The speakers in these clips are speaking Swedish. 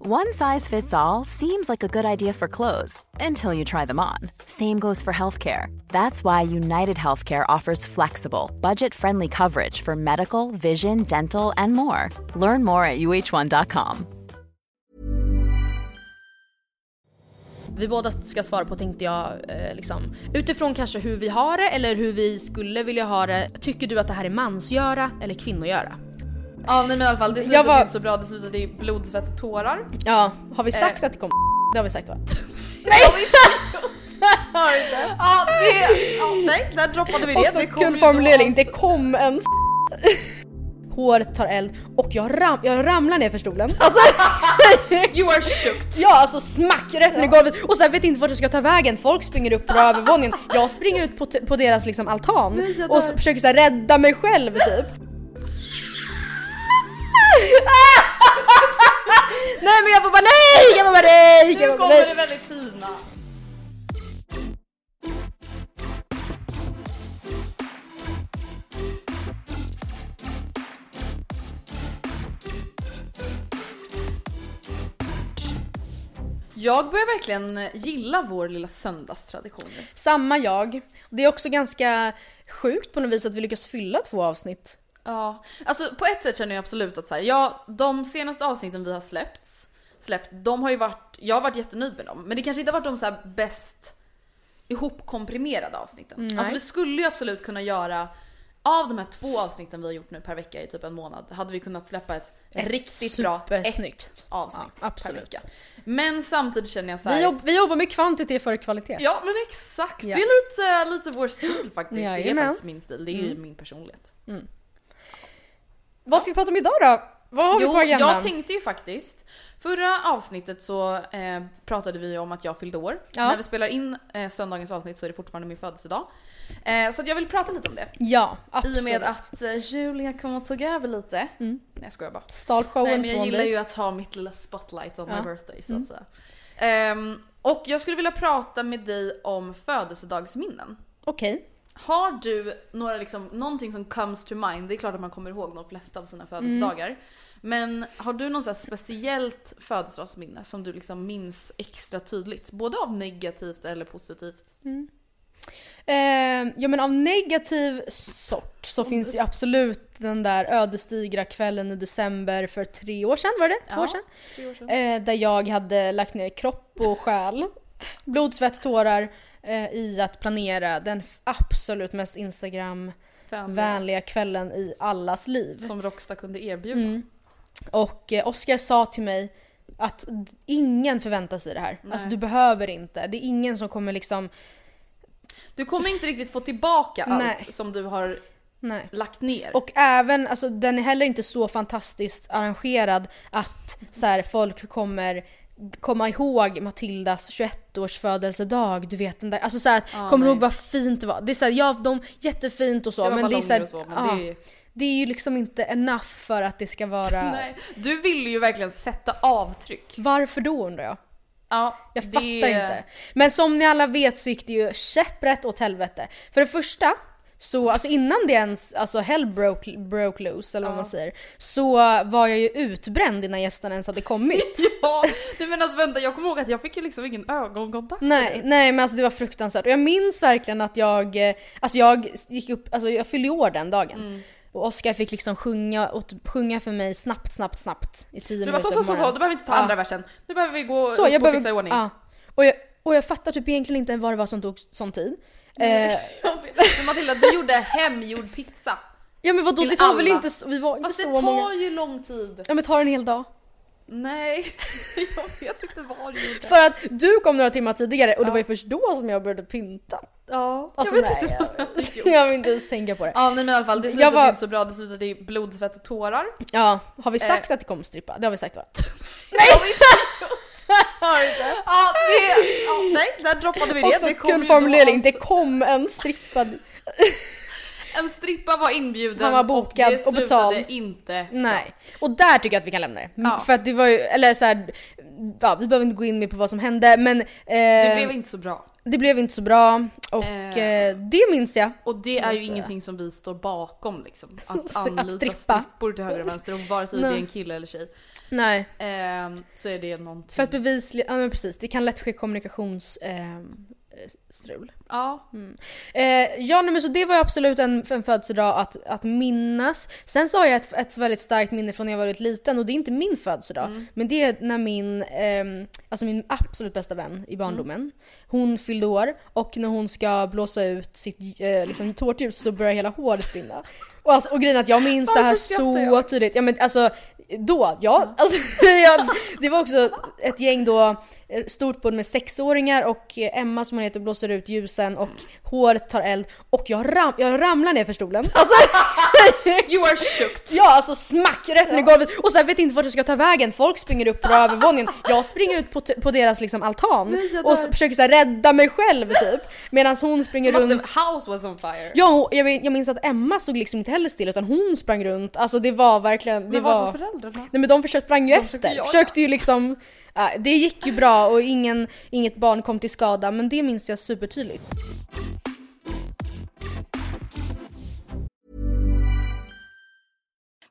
One size fits all seems like a good idea for clothes until you try them on. Same goes for healthcare. That's why United Healthcare offers flexible, budget friendly coverage for medical, vision, dental, and more. Learn more at uh1.com. Vi båda ska svara på tänkte jag eh, liksom utifrån kanske hur vi har det eller hur vi skulle vilja ha det. Tycker du att det här är mansgöra eller kvinnogöra? Ja nej men i alla fall det slutade var- inte så bra, det slutade i blod, svett och tårar. Ja, har vi sagt Eh. att det kommer Det har vi sagt va? Ja det, ja, nej där droppade vi det. Också det kul formulering, det kom en Håret tar eld och jag, ram, jag ramlar ner för stolen. Alltså, You are shooked. ja alltså smack rätt ner i golvet och sen vet inte vart jag ska ta vägen. Folk springer upp på övervåningen. Jag springer ut på, på deras liksom altan och så försöker så här, rädda mig själv typ. nej men jag får bara nej! Jag får bara nej! Nu kommer nej. det väldigt fina. Jag börjar verkligen gilla vår lilla söndagstradition. Samma jag. Det är också ganska sjukt på något vis att vi lyckas fylla två avsnitt. Ja, alltså på ett sätt känner jag absolut att så här, ja, de senaste avsnitten vi har släppts, släppt, de har ju varit, jag har varit jättenöjd med dem. Men det kanske inte har varit de så här bäst ihopkomprimerade avsnitten. Alltså vi skulle ju absolut kunna göra, av de här två avsnitten vi har gjort nu per vecka i typ en månad, hade vi kunnat släppa ett, Ett riktigt bra ett avsnitt Ja, per vecka. Men samtidigt känner jag så här, Vi, jobb, vi jobbar med kvantitet före kvalitet. Ja men exakt, Ja. det är lite, lite vår stil faktiskt. Det är faktiskt min stil, det är ju min personlighet. Vad ska vi prata om idag då? Vad har vi Jo, på agendan? jag tänkte ju faktiskt. Förra avsnittet så eh, pratade vi om att jag fyllde år. Ja. När vi spelar in eh, söndagens avsnitt så är det fortfarande min födelsedag. Eh, så jag vill prata lite om det. Ja, absolut. I och med att eh, Julia kommer att ta över lite. Nej jag skojar bara. Stal showen Nej men jag gillar dig. ju att ha mitt lilla spotlight on Ja. my birthday så att säga. Ehm, och jag skulle vilja prata med dig om födelsedagsminnen. Okej. Har du några liksom, någonting som comes to mind? Det är klart att man kommer ihåg de flesta av sina födelsedagar. Men har du något speciellt födelsedagsminne som du liksom minns extra tydligt? Både av negativt eller positivt? Eh, ja men av negativ sort så finns ju absolut den där ödesdigra kvällen i december för tre år sedan, var det? Två Ja, år sedan? tre år sedan. Eh, där jag hade lagt ner kropp och själ, blod, svett, tårar eh, i att planera den absolut mest Instagram-vänliga kvällen i allas liv. Som Rockstar kunde erbjuda. Mm. Och eh, Oskar sa till mig att ingen förväntar sig det här. Alltså Nej. du behöver inte. Det är ingen som kommer liksom, Du kommer inte riktigt få tillbaka Nej. allt som du har nej. lagt ner. Och även, alltså den är heller inte så fantastiskt arrangerad att så här, folk kommer komma ihåg Matildas 21-års födelsedag, du vet den där, alltså såhär, Ja, kommer du nej. ihåg vad fint det var? Det är såhär, ja de, jättefint och så det men det är såhär, så, ja, det är... det är ju liksom inte enough för att det ska vara, Nej. Du ville ju verkligen sätta avtryck. varför då undrar jag? Ja, Jag det- fattar inte. Men som ni alla vet så gick det ju käpprätt åt helvete. För det första, så alltså innan det ens, alltså hell broke, broke loose eller vad man säger, så var jag ju utbränd innan gästerna ens hade kommit. Ja, nej men alltså vänta jag kommer ihåg att jag fick ju liksom ingen ögonkontakt. nej, nej men alltså det var fruktansvärt. Och jag minns verkligen att jag, eh, alltså jag gick upp, alltså jag fyllde år den dagen. Mm. Och Oskar fick liksom sjunga, åt, sjunga för mig snabbt, snabbt, snabbt i tio Du bara minuter så, på så, så, så, morgonen. du behöver inte ta Ja. andra versen. Nu behöver vi gå Så, upp jag och behöver, fixa i ordning. Ja. Och, jag, och jag fattar typ egentligen inte vad det var som tog sån tid. Eh, Matilda, du gjorde hemgjord pizza. ja men vadå Till det tar väl alla. inte, s- vi var inte Fast det så tar många. ju lång tid. Ja men ta en hel dag. Nej, jag vet inte vad du gjorde. För att du kom några timmar tidigare och det var ju först då som jag började pynta. Ja, Alltså jag vet nej, inte vad jag, jag vet. jag vill inte ens tänka på det. Ja nej men i alla fall, det slutade var- inte så bra, det slutade i blod, svett och tårar. Ja, har vi Eh. sagt att det kommer strippa? Det har vi sagt va? Ja, det, ja, nej, där droppade vi det. Också det kom kul formulering, det alltså- kom en strippad... En strippa var inbjuden Han var bokad och det och betald. slutade inte Nej. Och där tycker jag att vi kan lämna det. Ja. För att det var ju, eller så här, ja vi behöver inte gå in mer på vad som hände men eh, Det blev inte så bra. det blev inte så bra och Eh. eh, det minns jag. Och det är ju säga. ingenting som vi står bakom liksom. Att Att anlita strippa. strippor till höger och vänster och vare sig det är en kille eller tjej. Nej. ehm, så är det någonting. För att bevisligen, ja men precis, det kan lätt ske kommunikations... Eh, strul. Ja. Eh, ja nej, men så det var ju absolut en, en födelsedag att, att minnas. Sen så har jag ett, ett väldigt starkt minne från när jag var väldigt liten och det är inte min födelsedag. Mm. Men det är när min, ehm, alltså min absolut bästa vän i barndomen, Mm. hon fyllde år och när hon ska blåsa ut sitt eh, liksom, tårtljus så börjar hela håret brinna. Och, alltså, och grejen är att jag minns det här Varför så jag? tydligt. Ja men alltså då, ja. Alltså, jag, det var också ett gäng då, eh, stort både med sexåringar och eh, Emma som hon heter blåser ut ljusen och håret tar eld och jag, ram, jag ramlar ner för stolen. Alltså, You are shooked. ja alltså smack rätt ner i golvet och sen vet inte vart jag ska ta vägen. Folk springer upp på övervåningen. Jag springer ut på, på deras liksom altan jag och så försöker så här, rädda mig själv typ. Medan hon springer Som runt. the house was on fire. Ja, jag, jag minns att Emma stod liksom inte heller still utan hon sprang runt. Alltså det var verkligen, det Men var... var föräldrarna? Nej men de försökte, sprang ju De försökte efter. jaga. Försökte ju liksom... ja, det gick ju bra och ingen, inget barn kom till skada men det minns jag supertydligt.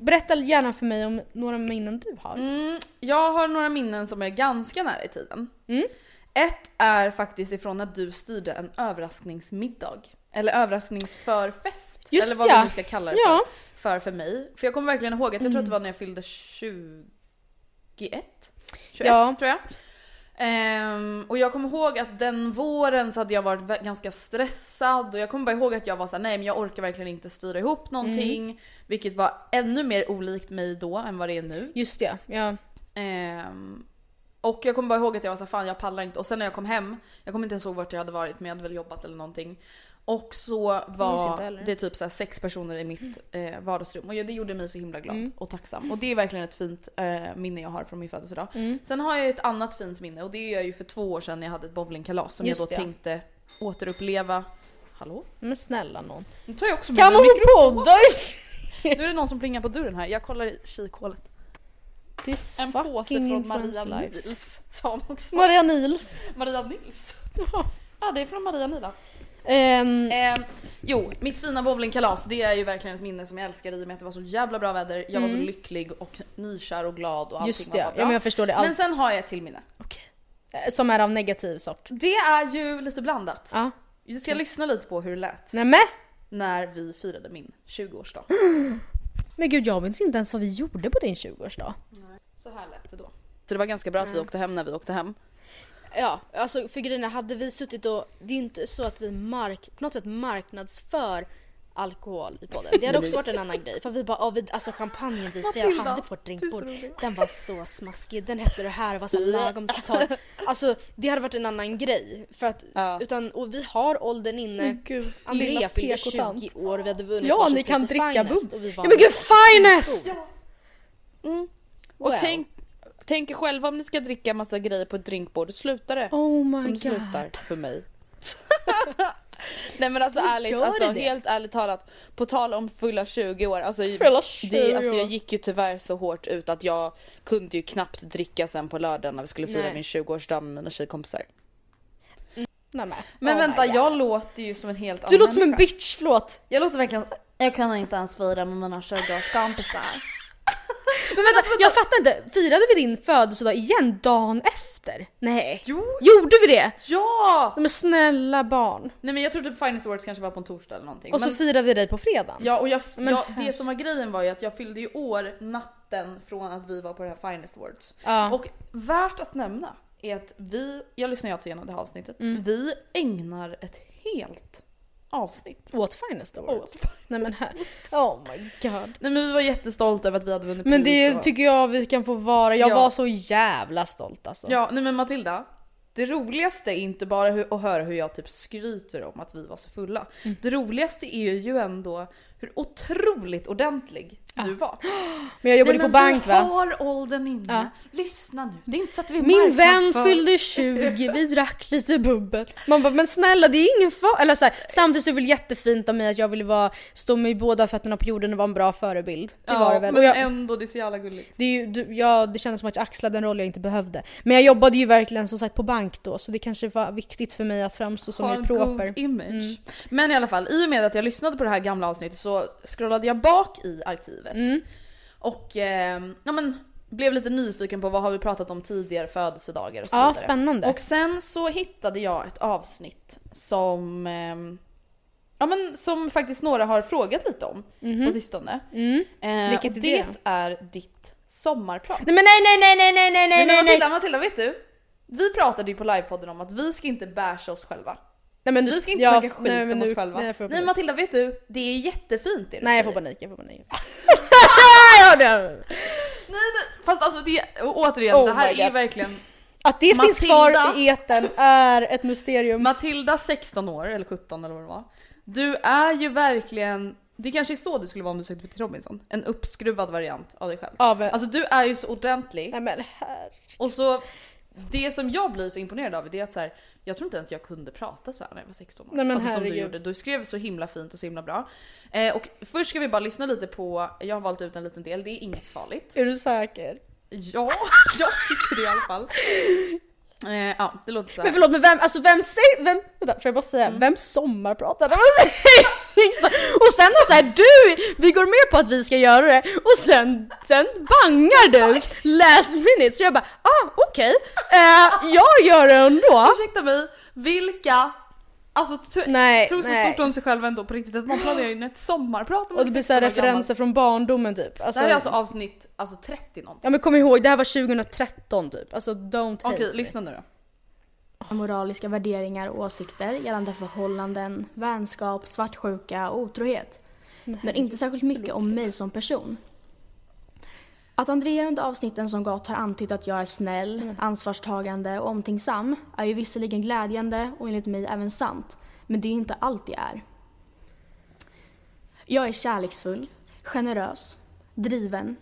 Berätta gärna för mig om några minnen du har. Mm, jag har några minnen som är ganska nära i tiden. Mm. Ett är faktiskt ifrån när du styrde en överraskningsmiddag. Eller överraskningsförfest. Just eller vad ja. nu ska kalla det Ja. för, för. För mig. För jag kommer verkligen ihåg att jag tror att det var när jag fyllde 21. 21 Ja. tror jag. Ehm, och jag kommer ihåg att den våren så hade jag varit ganska stressad och jag kommer bara ihåg att jag var såhär, nej men jag orkar verkligen inte styra ihop någonting. Mm. Vilket var ännu mer olikt mig då än vad det är nu. Just det, ja. Ehm, och jag kommer bara ihåg att jag var så här, fan jag pallar inte. Och sen när jag kom hem, jag kommer inte ens ihåg vart jag hade varit men jag hade väl jobbat eller någonting. Och så var det typ så sex personer i mitt eh, vardagsrum och det gjorde mig så himla glad Mm. och tacksam. Och det är verkligen ett fint eh, minne jag har från min födelsedag. Mm. Sen har jag ett annat fint minne och det är ju för två år sedan när jag hade ett bowlingkalas som Just jag då det. tänkte återuppleva. Hallå? Men snälla någon. Nu tar jag också Kan hon podda? Nu är det någon som plingar på dörren här, jag kollar i kikhålet. This En påse från Maria. Nils. Sa hon också. Maria Nils. Maria Nils. Ja det är från Maria Nila. Ehm, Eh, jo, mitt fina bowlingkalas det är ju verkligen ett minne som jag älskar i och med att det var så jävla bra väder. Jag var så lycklig och nykär och glad och allting just var det, bara bra. ja men jag förstår det. Allt, Men sen har jag ett till minne. eh, Som är av negativ sort. Det är ju lite blandat. Ja. Vi ska lyssna lite på hur det lät Nämen! när vi firade min 20-årsdag. Men gud jag vet inte ens vad vi gjorde på din 20-årsdag. Så här lät det då. Så det var ganska bra att vi åkte hem när vi åkte hem. Ja, alltså för grejen hade vi suttit och, det är ju inte så att vi mark, på något sätt marknadsför alkohol i podden. Det hade också varit en annan grej. För vi bara, oh, vi, alltså champagnen vi vi hade på vårt drinkbord, den var så smaskig. Den hette det här och var så lagom tal. Alltså det hade varit en annan grej. För att, Ja. utan, och vi har åldern inne. Gud, Andrea fyllde PK-tant. 20 år, vi hade vunnit Ja, ni kan dricka Finest bubb. och vi var Ja men gud finest! Och Wow. tänk, tänk er själva om ni ska dricka massa grejer på ett drinkbord, slutar det Oh my som god. slutar för mig. Nej men alltså ärligt, gör alltså, det helt ärligt talat. På tal om fulla 20 år, alltså, Fylla 20 det, alltså jag gick ju tyvärr så hårt ut att jag kunde ju knappt dricka sen på lördagen när vi skulle fira Nej. min 20-årsdag med mina tjejkompisar. Nämen. Men Oh vänta, jag låter ju som en helt Du annan låter som en bitch, förlåt. Jag låter verkligen, jag kan inte ens fira med mina 20-årskompisar. Men vänta, jag fattar inte. Firade vi din födelsedag igen dagen efter? Nej. Jo! Gjorde vi det? Ja! Men snälla barn. Nej men jag tror typ Finest Awards kanske var på en torsdag eller någonting. Och så men, firade vi dig på fredagen. ja och jag, Men jag, det som var grejen var ju att jag fyllde ju år natten från att vi var på det här Finest Awards. Ja. Och värt att nämna är att vi, jag lyssnar ju alltså igenom det här avsnittet, Mm. vi ägnar ett helt avsnitt. Åt Finest Awards. Åt Nej men här. Oh my god. Nej men vi var jättestolta över att vi hade vunnit Men det och... tycker jag vi kan få vara. Jag Ja. var så jävla stolt alltså. Ja, nej men Matilda. Det roligaste är inte bara hur, att höra hur jag typ skryter om att vi var så fulla. Mm. Det roligaste är ju ändå hur otroligt ordentlig du var. Men jag jobbade Nej, på men bank vi va? har åldern inne. Ja. Lyssna nu. Det är inte så att vi Min vän fyllde 20, vi drack lite bubbel. Man bara, men snälla det är ingen fara. Eller så här, samtidigt så är det väl jättefint av mig att jag ville vara, stå med båda fötterna på jorden och vara en bra förebild. Det var det väl. men jag, ändå det är så jävla gulligt. det, är ju, du, ja, det kändes som att jag axlade en roll jag inte behövde. Men jag jobbade ju verkligen som sagt på bank då så det kanske var viktigt för mig att framstå som ha mer en proper. god image. Men i alla fall, i och med att jag lyssnade på det här gamla avsnittet så scrollade jag bak i arkivet. Mm. Och eh, ja, men, blev lite nyfiken på vad har vi pratat om tidigare födelsedagar och så Ja, vidare. spännande. Och sen så hittade jag ett avsnitt som ehm, Ja men som faktiskt några har frågat lite om på sistone. Mm. Eh, Vilket är det det? är ditt sommarprat. Nej men nej nej nej nej nej nej Nej, nej Matilda, Matilda vet du? Vi pratade ju på livepodden om att vi ska inte basha oss själva. Nej men Vi du ska inte ja, snacka skit nej, om nu- oss själva. Nej, Nej. Matilda vet du? Det är jättefint det du Nej jag får panik, jag får panik. Fast alltså det, och återigen, Oh det här är verkligen Att det finns Matilda. kvar i eten är ett mysterium. Matilda 16 år, eller 17 eller vad det var. Du är ju verkligen, det kanske är så du skulle vara om du sökte till Robinson. En uppskruvad variant av dig själv. Av, Alltså du är ju så ordentlig. nej men. Och så, det som jag blir så imponerad av är att så här, jag tror inte ens jag kunde prata så här när jag var 16 år. Nej, men alltså som du gjorde. Du skrev så himla fint och så himla bra. Eh, och först ska vi bara lyssna lite på, jag har valt ut en liten del, det är inget farligt. Är du säker? Ja, jag tycker det i alla fall. Eh, ja, det låter så. Men förlåt men vem, alltså vem säger, vem, vänta får jag bara säga, Mm. vem sommarpratar? och sen så här, du, vi går med på att vi ska göra det och sen, sen bangar du last minute så jag bara, ah okej, eh, jag gör det ändå. Ursäkta mig, vilka Alltså Nej, tror så nej. stort om sig själv ändå på riktigt att man planerar in ett sommarprat om Och det blir så här 16 år gammal. referenser från barndomen typ. Det Alltså, här är alltså avsnitt alltså 30 någonting. Ja men kom ihåg, det här var 2013 typ. Alltså don't hate Okej, lyssna nu då. moraliska värderingar och åsikter gällande förhållanden, vänskap, svartsjuka och otrohet. Men inte särskilt mycket om mig som person. Att Andrea under avsnitten som gått har antytt att jag är snäll, ansvarstagande och omtänksam är ju visserligen glädjande och enligt mig även sant. Men det är inte allt jag är. Jag är kärleksfull, generös, driven,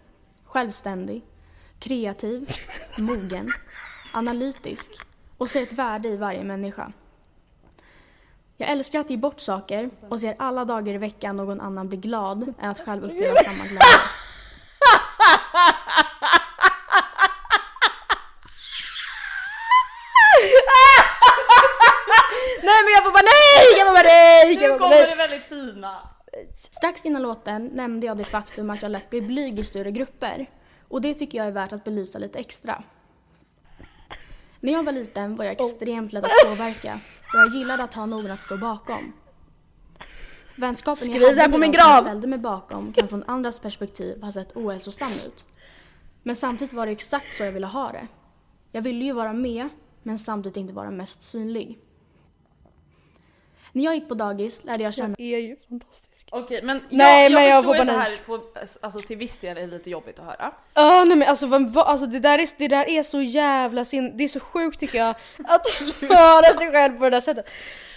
självständig, kreativ, mogen, analytisk och ser ett värde i varje människa. Jag älskar att ge bort saker och ser alla dagar i veckan någon annan bli glad än att själv uppleva samma glädje. Nu kommer det väldigt fina. Strax innan låten nämnde jag det faktum att jag lätt blir blyg i större grupper. Och det tycker jag är värt att belysa lite extra. När jag var liten var jag extremt lätt att påverka och jag gillade att ha någon att stå bakom. Vänskapen Skriv jag hade med min de som ställde mig bakom kan från andras perspektiv ha sett ohälsosam ut. Men samtidigt var det exakt så jag ville ha det. Jag ville ju vara med, men samtidigt inte vara mest synlig. När jag gick på dagis lärde jag känna är ju fantastisk. Okej men Nej, jag, jag men jag förstår får att det här på, alltså, till viss del är lite jobbigt att höra. Ja nej men alltså, vad, vad, alltså det, där är, det där är så jävla sin, det är så sjukt tycker jag att höra sig själv på det där sättet.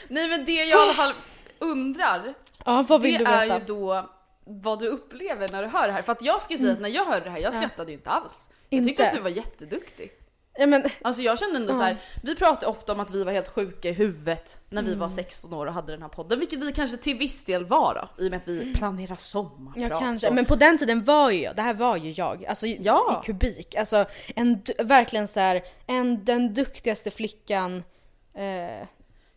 Nej men det jag i alla fall undrar, Ja vad vill det du är veta? ju då vad du upplever när du hör det här. För att jag skulle säga att när jag hörde det här, jag skrattade ju inte alls. Jag tyckte Inte? att du var jätteduktig. Ja, men, Alltså jag kände ändå så här, vi pratar ofta om att vi var helt sjuka i huvudet när vi var 16 år och hade den här podden, vilket vi kanske till viss del var då, i och med att vi planerar sommarprat. ja kanske, och- men på den tiden var ju jag, det här var ju jag, alltså Ja. i kubik. Alltså en, verkligen så här, en, den duktigaste flickan. Eh,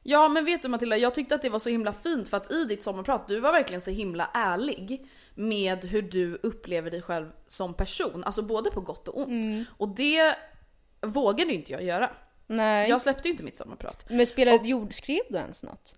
Ja men vet du Matilda, jag tyckte att det var så himla fint för att i ditt sommarprat, du var verkligen så himla ärlig med hur du upplever dig själv som person, alltså både på gott och ont. Mm. Och det vågade ju inte jag göra. nej. Jag släppte ju inte mitt sommarprat. men spelade jord, skrev du ens något?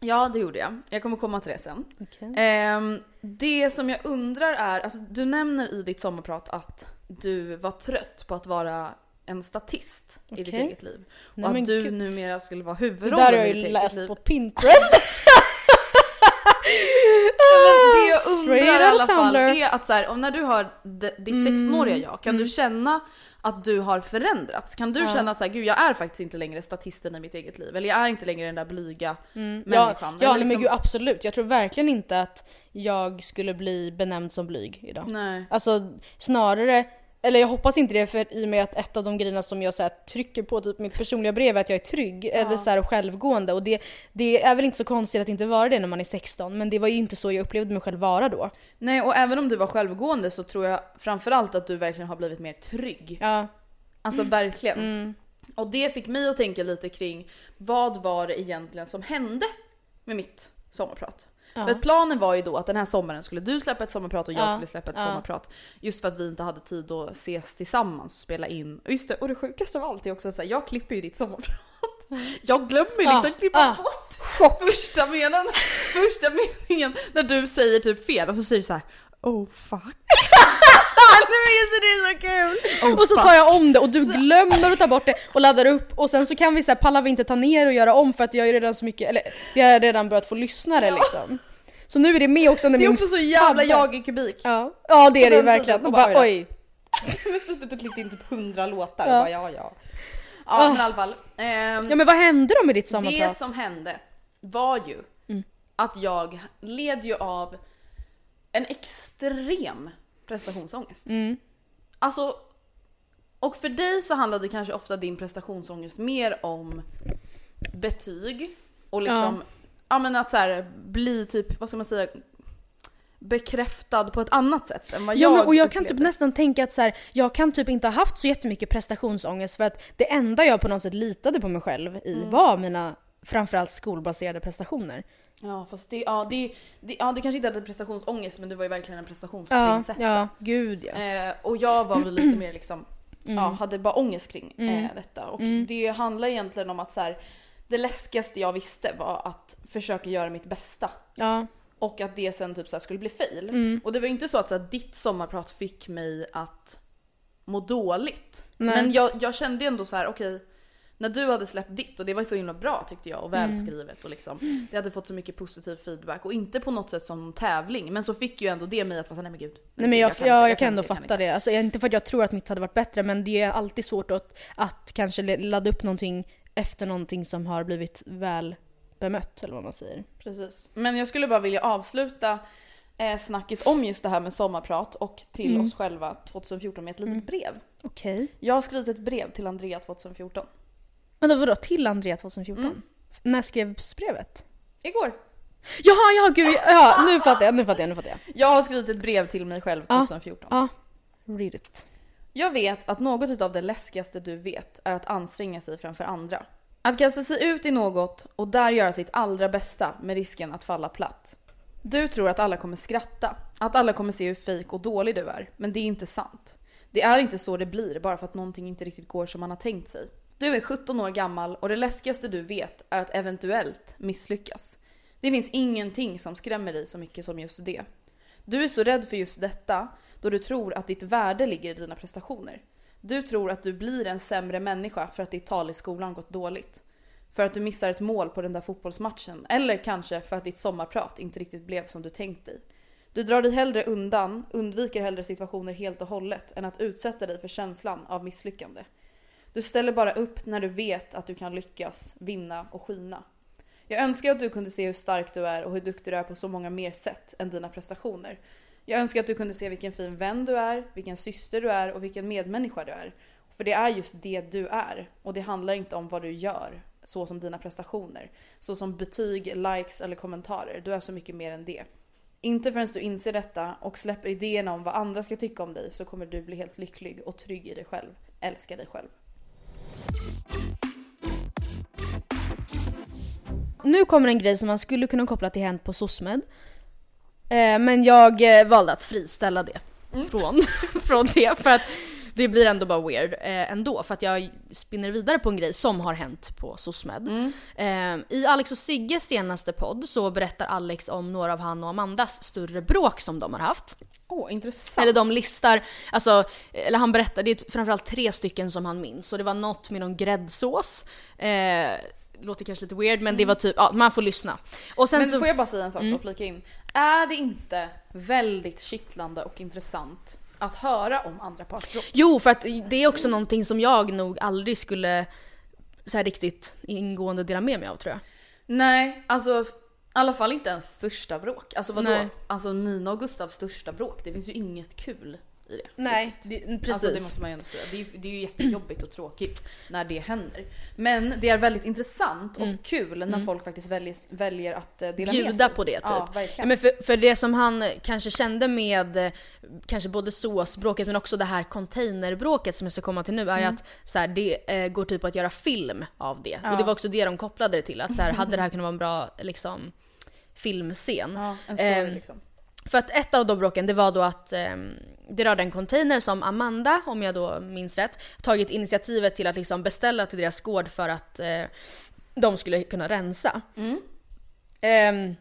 Ja det gjorde jag, jag kommer komma till det sen. Okej. Ehm, det som jag undrar är, alltså du nämner i ditt sommarprat att du var trött på att vara en statist i ditt eget liv. Och Nej, att du gud. numera skulle vara Det huvudrollen där har jag i ju ditt eget läst liv. på Pinterest. Det jag undrar i alla fall är att så här, om när du har ditt 16-åriga jag, kan du känna att du har förändrats? Kan du känna att så här, gud jag är faktiskt inte längre statisten i mitt eget liv? Eller jag är inte längre den där blyga Ja, människan? ja Eller nej, men liksom- gud absolut. Jag tror verkligen inte att jag skulle bli benämnd som blyg idag. Nej. Alltså snarare, eller jag hoppas inte det för i och med att ett av de grejerna som jag så här, trycker på typ mitt personliga brev är att jag är trygg eller så här, självgående och det, det är väl inte så konstigt att inte vara det när man är 16 men det var ju inte så jag upplevde mig själv vara då. Nej och även om du var självgående så tror jag framförallt att du verkligen har blivit mer trygg. Ja. Alltså verkligen. Och det fick mig att tänka lite kring vad var det egentligen som hände med mitt sommarprat? För att planen var ju då att den här sommaren skulle du släppa ett sommarprat och jag Ja, skulle släppa ett ja. sommarprat. Just för att vi inte hade tid att ses tillsammans och spela in. Och just det, och det sjukaste av allt är också att jag klipper ju ditt sommarprat. Jag glömmer liksom Ja, klippa ja. bort första meningen, första meningen när du säger typ fel och så säger du så här: Oh fuck. nu är så det är så kul! Oh, och så tar jag om det och du glömmer att ta bort det och laddar upp och sen så kan vi så här, pallar vi inte ta ner och göra om för att jag är redan så mycket, eller jag har redan börjat få lyssnare liksom. Så nu är det med också under Det är min också så jävla tabbe. jag i kubik. Ja, ja det är det verkligen. Och bara, bara, oj. Du har suttit och klippt in typ 100 låtar Ja. och bara ja ja. Ja men i alla fall. ehm, Ja men vad hände då med ditt det sommarprat? som hände var ju att jag led ju av en extrem prestationsångest. Alltså, och för dig så handlade kanske ofta din prestationsångest mer om betyg och liksom, ja, men att så här, bli typ, vad ska man säga, bekräftad på ett annat sätt än vad Ja, jag men, och jag kan typ upplevde. nästan tänka att så här, jag kan typ inte ha haft så jättemycket prestationsångest för att det enda jag på något sätt litade på mig själv i Mm. var mina framförallt skolbaserade prestationer. Ja fast det, ja, det, det, ja, du kanske inte hade prestationsångest men du var ju verkligen en Ja, prestationsprinsessa. ja, gud ja. Eh, och jag var väl lite mer liksom, Mm. ja, hade bara ångest kring eh, detta. Och det handlar egentligen om att så här, det läskigaste jag visste var att försöka göra mitt bästa. Ja, Och att det sen typ så skulle bli fail. Mm. Och det var ju inte så att så här, ditt sommarprat fick mig att må dåligt. Nej. Men jag, jag kände ändå så här: okej, när du hade släppt ditt och det var så himla bra tyckte jag och Mm. välskrivet och liksom det hade fått så mycket positiv feedback och inte på något sätt som tävling men så fick ju ändå det mig att vara såhär, nej men gud. Nej men jag, kan jag, inte, jag, kan ändå fatta inte. det. Alltså, inte för att jag tror att mitt hade varit bättre men det är alltid svårt att, att kanske ladda upp någonting efter någonting som har blivit väl bemött eller vad man säger. Precis. Men jag skulle bara vilja avsluta eh, snacket om just det här med sommarprat och till Mm. oss själva 2014 med ett litet brev. Okej. Jag har skrivit ett brev till Andrea 2014. Men då vadå, till Andrea 2014? Mm. När skrevs brevet? Igår. Jaha, ja gud, ja nu fattar jag, nu fattar jag, nu fattar jag. Jag har skrivit ett brev till mig själv Ja. 2014. Ja, read it. Jag vet att något av det läskigaste du vet är att anstränga sig framför andra. Att kasta sig ut i något och där göra sitt allra bästa med risken att falla platt. Du tror att alla kommer skratta, att alla kommer se hur fejk och dålig du är, men det är inte sant. Det är inte så det blir bara för att någonting inte riktigt går som man har tänkt sig. Du är 17 år gammal och det läskigaste du vet är att eventuellt misslyckas. Det finns ingenting som skrämmer dig så mycket som just det. Du är så rädd för just detta då du tror att ditt värde ligger i dina prestationer. Du tror att du blir en sämre människa för att ditt tal i skolan gått dåligt. För att du missar ett mål på den där fotbollsmatchen. Eller kanske för att ditt sommarprat inte riktigt blev som du tänkt dig. Du drar dig hellre undan, undviker hellre situationer helt och hållet än att utsätta dig för känslan av misslyckande. Du ställer bara upp när du vet att du kan lyckas, vinna och skina. Jag önskar att du kunde se hur stark du är och hur duktig du är på så många mer sätt än dina prestationer. Jag önskar att du kunde se vilken fin vän du är, vilken syster du är och vilken medmänniska du är. För det är just det du är och det handlar inte om vad du gör, så som dina prestationer, så som betyg, likes eller kommentarer. Du är så mycket mer än det. Inte förrän du inser detta och släpper idéerna om vad andra ska tycka om dig så kommer du bli helt lycklig och trygg i dig själv. Älska dig själv. Nu kommer en grej som man skulle kunna koppla till Hänt på SOSMED. Eh, men jag eh, valde att friställa det från, från det för att det blir ändå bara weird eh, ändå för att jag spinner vidare på en grej som har hänt på SOSMED. Eh, I Alex och Sigges senaste podd så berättar Alex om några av han och Amandas större bråk som de har haft. Åh, intressant. Eller de listar, alltså, eller han berättar, det är framförallt tre stycken som han minns. Så det var något med någon gräddsås. Eh, låter kanske lite weird men det var typ, ja man får lyssna. Och sen Men så, får jag bara säga en sak och flika in. Är det inte väldigt kittlande och intressant att höra om andra partsbråk? Jo, för att det är också någonting som jag nog aldrig skulle så riktigt ingående dela med mig av tror jag. Nej, alltså i alla fall inte ens största bråk. Alltså vadå? Nej. Alltså mina och Gustavs största bråk, det finns ju inget kul i det. Nej, det, precis. Alltså det måste man ju ändå säga. Det är, det är ju jättejobbigt och tråkigt när det händer. Men det är väldigt intressant och kul när folk faktiskt väljer, väljer att eh, dela med Mm. Bjuda sig. på det typ. Ja, Ja, men för, för det som han kanske kände med eh, kanske både såsbråket men också det här containerbråket som jag ska komma till nu är Mm. att så här, det eh, går typ att göra film av det. Och det var också det de kopplade det till. Att så här, hade det här kunnat vara en bra liksom, filmscen. Ja, en story Ehm, liksom. För att ett av de bråken det var då att ehm, det rörde en container som Amanda, om jag då minns rätt, tagit initiativet till att liksom beställa till deras gård för att eh, de skulle kunna rensa. Ehm,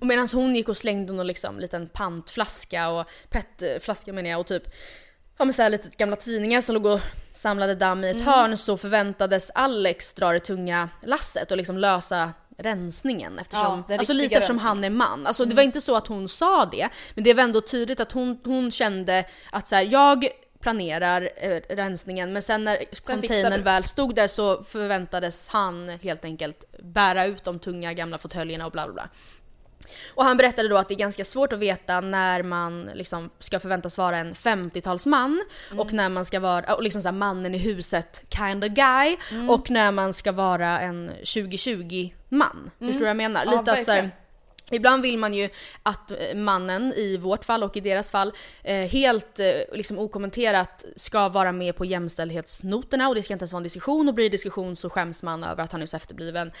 och medan hon gick och slängde någon liksom liten pantflaska och petflaska menar jag och typ Ja men såhär lite gamla tidningar som låg och samlade damm i ett hörn så förväntades Alex dra det tunga lasset och liksom lösa rensningen eftersom, Ja, alltså lite eftersom han är man. Alltså det var inte så att hon sa det, men det var ändå tydligt att hon, hon kände att så här, jag planerar eh, rensningen men sen när containern du. väl stod där så förväntades han helt enkelt bära ut de tunga gamla fåtöljerna och bla bla bla. Och han berättade då att det är ganska svårt att veta när man liksom ska förväntas vara en 50-talsman och när man ska vara, och liksom så mannen i huset kind of guy och när man ska vara en 2020-man. Förstår du vad jag menar? Ja, Lite att så här. Ibland vill man ju att eh, mannen i vårt fall och i deras fall eh, helt eh, liksom okommenterat ska vara med på jämställdhetsnoterna och det ska inte ens vara en diskussion och blir det diskussion så skäms man över att han är så efterbliven.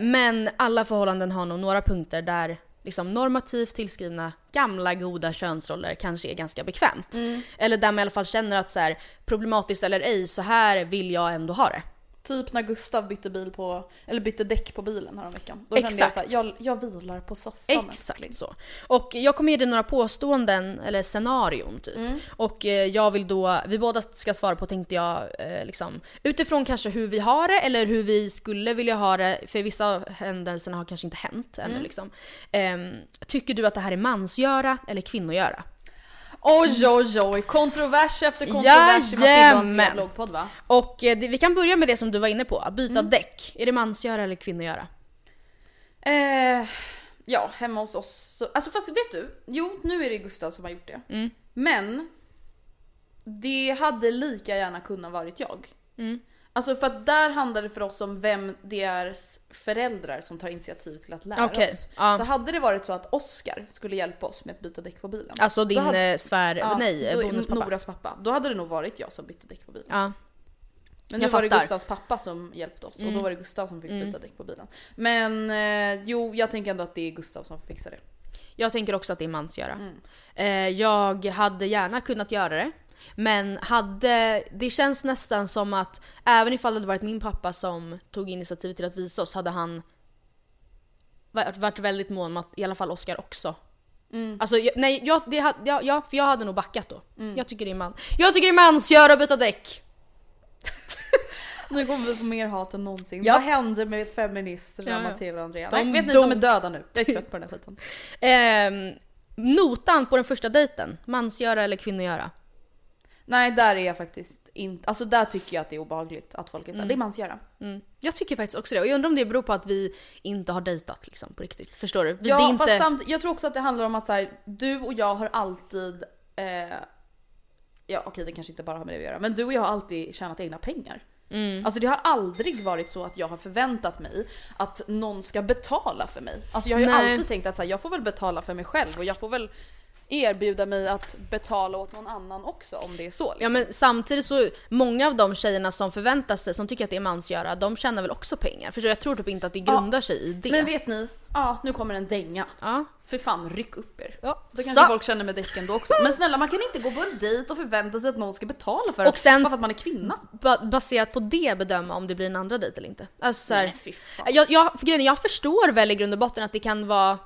Men alla förhållanden har nog några punkter där liksom normativt tillskrivna gamla goda könsroller kanske är ganska bekvämt. Eller där man i alla fall känner att så här, problematiskt eller ej, så här vill jag ändå ha det. Typ när Gustav bytte bil på, eller bytte däck på bilen häromveckan. Då kände jag Exakt. såhär, jag, jag vilar på soffan älskling. Exakt så. Och jag kommer ge dig några påståenden, eller scenarion typ. Och eh, jag vill då, vi båda ska svara på tänkte jag, eh, liksom, utifrån kanske hur vi har det eller hur vi skulle vilja ha det, för vissa av händelserna har kanske inte hänt ännu liksom. Ehm, tycker du att det här är mansgöra eller kvinnogöra? Oj oj oj, kontrovers efter kontrovers i Jajamän. Andrea bloggpodd va? Och eh, det, vi kan börja med det som du var inne på, att byta däck. Är det mansgöra eller kvinnogöra? Eh, ja, hemma hos oss. Så, alltså fast vet du? Jo, nu är det Gustav som har gjort det. Mm. Men det hade lika gärna kunnat varit jag. Mm. Alltså för att där handlar det för oss om vem det är föräldrar som tar initiativ till att lära Okej, oss. ja. Så hade det varit så att Oscar skulle hjälpa oss med att byta däck på bilen. Alltså din hade- eh, svär, Ja, nej, då- bonuspappa. Noras pappa. Då hade det nog varit jag som bytte däck på bilen. Ja. Men nu Jag var det. Gustavs pappa som hjälpte oss och Mm. då var det Gustav som fick Mm. byta däck på bilen. Men eh, jo, jag tänker ändå att det är Gustav som får fixa det. Jag tänker också att det är mansgöra. Mm. Eh, jag hade gärna kunnat göra det. Men hade, det känns nästan som att även ifall det hade varit min pappa som tog initiativet till att visa oss hade han varit, väldigt mån om att i alla fall Oscar också. Mm. Alltså jag, nej, jag, det, ja, ja, för jag hade nog backat då. Jag tycker det är man. Jag tycker det är mansgöra att byta däck! Nu kommer vi få mer hat än någonsin. Ja. Vad hände med feministerna Ja, ja. Matilda och Andrea? De Nej, vet ni, dog. de är döda nu. Jag är trött på den här skiten. Ehm, notan på den första dejten, mansgöra eller kvinnogöra? Nej, där är jag faktiskt inte. Alltså där tycker jag att det är obehagligt att folk är såhär, det är mansgöra. Mm. Jag tycker faktiskt också det. Och jag undrar om det beror på att vi inte har dejtat liksom, på riktigt. Förstår du? Vi- Ja, är inte... fast samt, jag tror också att det handlar om att så här, du och jag har alltid, eh, ja okej det kanske inte bara har med det att göra, men du och jag har alltid tjänat egna pengar. Mm. Alltså det har aldrig varit så att jag har förväntat mig att någon ska betala för mig. Alltså jag har ju Nej. alltid tänkt att så här, jag får väl betala för mig själv och jag får väl erbjuda mig att betala åt någon annan också om det är så. Ja Liksom. men samtidigt så, många av de tjejerna som förväntar sig, som tycker att det är mansgöra, de tjänar väl också pengar? Du? Jag tror typ inte att det grundar sig i det. Men vet ni, ja nu kommer en dänga. ja. För fan ryck upp er. Ja. Då kanske Så. folk känner med däcken då också. Men snälla man kan inte gå på en dejt och förvänta sig att någon ska betala för Och det. sen- Bara för att man är kvinna. Ba- baserat på det bedöma om det blir en andra dejt eller inte. Alltså så här, Nej, fy fan. jag, jag, för grejen, jag förstår väl i grund och botten att det kan vara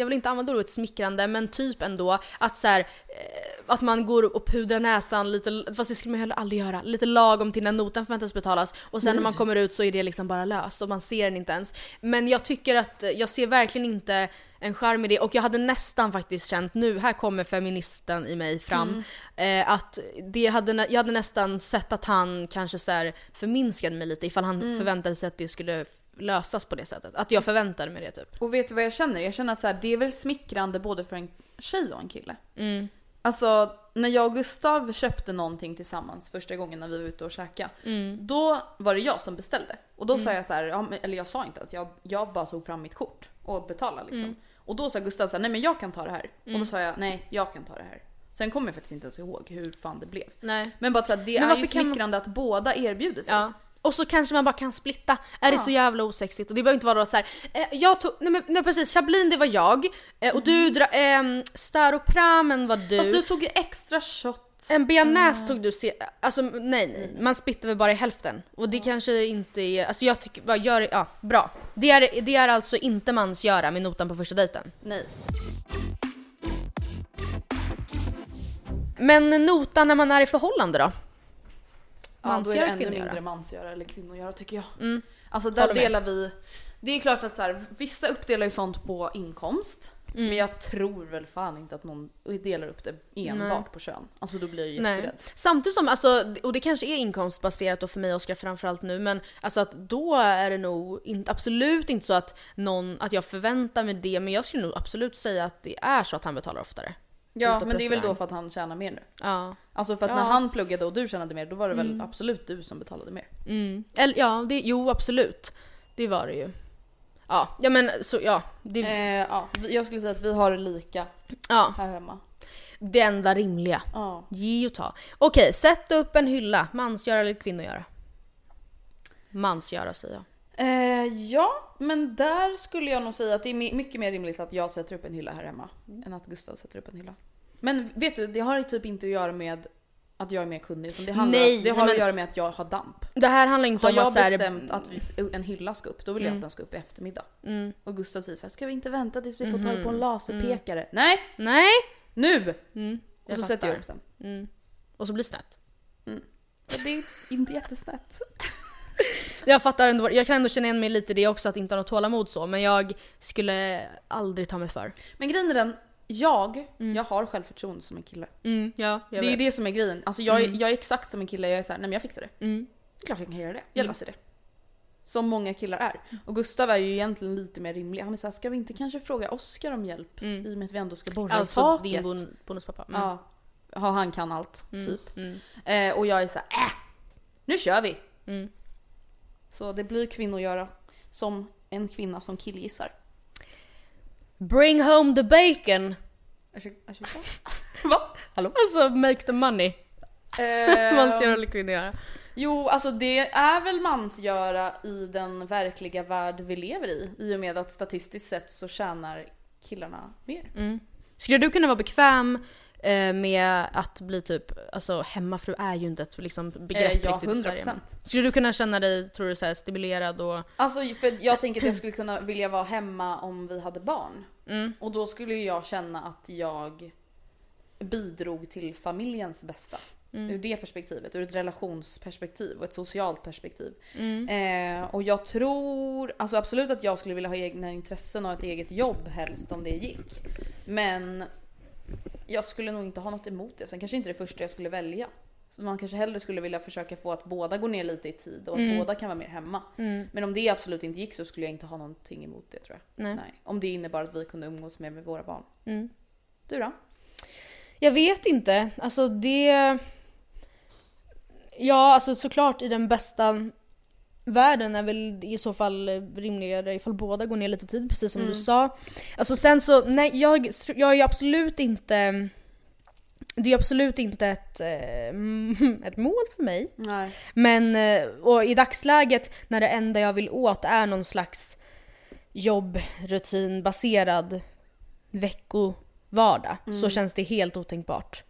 jag vill inte använda ordet smickrande, men typ ändå att så här, eh, att man går och pudrar näsan lite, fast det skulle man heller aldrig göra, lite lagom till när notan förväntas betalas. Och sen när man kommer ut så är det liksom bara löst och man ser den inte ens. Men jag tycker att, jag ser verkligen inte en charm i det. Och jag hade nästan faktiskt känt nu, här kommer feministen i mig fram, eh, att det hade, jag hade nästan sett att han kanske så här förminskade mig lite ifall han förväntade sig att det skulle lösas på det sättet. Att jag förväntade mig det typ. Och vet du vad jag känner? Jag känner att så här, det är väl smickrande både för en tjej och en kille. Mm. Alltså när jag och Gustav köpte någonting tillsammans första gången när vi var ute och käkade. Mm. Då var det jag som beställde. Och då sa jag så här, eller jag sa inte ens, jag, jag bara tog fram mitt kort och betalade liksom. Mm. Och då sa Gustav så här, nej men jag kan ta det här. Och då sa jag, nej jag kan ta det här. Sen kommer jag faktiskt inte ens ihåg hur fan det blev. Nej. Men bara så här, det Men är ju kan man- smickrande att båda erbjuder sig. Ja. Och så kanske man bara kan splitta. Är det så jävla osexigt? Och det behöver inte vara så här. Eh, jag tog, nej men nej, precis, Chablin det var jag. Eh, och du, dra, ehm, Staropramen var du. Fast du tog ju extra shot. En bearnaise tog du se, alltså nej nej, man splittar väl bara i hälften. Och det kanske inte är, alltså jag tycker, vad gör ja bra. Det är, det är alltså inte mansgöra med notan på första dejten. Nej. Men notan när man är i förhållande då? Ja, då är det Mansgöra, ännu mindre mansgöra eller kvinnogöra tycker jag. Mm. Alltså där delar vi, det är klart att så här, vissa uppdelar ju sånt på inkomst. Mm. Men jag tror väl fan inte att någon delar upp det enbart på kön. Alltså då blir jag ju Nej. jätterädd. Samtidigt som, alltså, och det kanske är inkomstbaserat då för mig och Oskar framförallt nu, men alltså att då är det nog inte, absolut inte så att någon, att jag förväntar mig det, men jag skulle nog absolut säga att det är så att han betalar oftare. Ja men det är väl då för att han tjänar mer nu. Ja. Alltså för att Ja. när han pluggade och du tjänade mer då var det väl absolut du som betalade mer. Mm. Eller ja, det, jo absolut. Det var det ju. Ja, ja men så ja. Det, Eh, ja, jag skulle säga att vi har det lika ja, här hemma. det enda rimliga. Ja. Ge och ta. Okej, sätt upp en hylla. Mansgöra eller kvinnogöra? Mansgöra säger jag. Eh, ja, men där skulle jag nog säga att det är my- mycket mer rimligt att jag sätter upp en hylla här hemma än att Gustav sätter upp en hylla. Men vet du, det har typ inte att göra med att jag är mer kunnig utan det, handlar, Nej, det nej, har men- att göra med att jag har damp. Det här handlar inte Har om jag att här, bestämt att en hylla ska upp, då vill jag att den ska upp i eftermiddag. Mm. Och Gustav säger så här, ska vi inte vänta tills vi får Mhm. tag på en laserpekare? Nej, Nej! nu! Mm, Och jag så sätter jag fattar. upp den. Mm. Och så blir det snett. Det är inte jättesnett. Jag fattar ändå, jag kan ändå känna igen mig lite i det också att inte ha något tålamod så, men jag skulle aldrig ta mig för. Men grejen är den, jag, jag har självförtroende som en kille. Mm, ja, det är det som är grejen. Alltså jag, är- jag är exakt som en kille, jag är såhär, nej men jag fixar det. Mm. Klart jag kan göra det. Jag löser det. Som många killar är. Och Gustav är ju egentligen lite mer rimlig. Han är såhär, ska vi inte kanske fråga Oskar om hjälp? Mm. I och med att vi ändå ska borra Alltså i taket. din bon, bonuspappa. Mm. Ja. ja, han kan allt, typ. Mm. Eh, och jag är såhär, äh! Nu kör vi! Mm. Så det blir kvinnogöra. Som en kvinna som killgissar. Bring home the bacon! Ursäkta? Va? Hallå? Alltså make the money. Eh, Mansgöra eller kvinnogöra. Jo, alltså det är väl mansgöra i den verkliga värld vi lever i. I och med att statistiskt sett så tjänar killarna mer. Mm. Skulle du kunna vara bekväm med att bli typ, alltså hemmafru är ju inte ett liksom, begrepp Eh, ja, riktigt i Sverige. 100%. Skulle du kunna känna dig, tror du, så här, stimulerad och... Alltså för jag tänker att jag skulle kunna vilja vara hemma om vi hade barn. Mm. Och då skulle jag känna att jag bidrog till familjens bästa. Mm. Ur det perspektivet, ur ett relationsperspektiv och ett socialt perspektiv. Mm. Eh, och jag tror, alltså absolut att jag skulle vilja ha egna intressen och ett eget jobb helst om det gick. Men jag skulle nog inte ha något emot det. Sen kanske inte det första jag skulle välja. Så man kanske hellre skulle vilja försöka få att båda går ner lite i tid och att Mm. båda kan vara mer hemma. Men om det absolut inte gick så skulle jag inte ha någonting emot det tror jag. Nej. Om det innebar att vi kunde umgås mer med våra barn. Mm. Du då? Jag vet inte. Alltså det... Ja, alltså såklart i den bästa världen är väl i så fall rimligare ifall båda går ner lite tid, precis som du sa. Alltså sen så, nej jag, jag är absolut inte... Det är absolut inte ett, eh, ett mål för mig. Nej. Men eh, och i dagsläget när det enda jag vill åt är någon slags jobbrutinbaserad veckovardag så känns det helt otänkbart.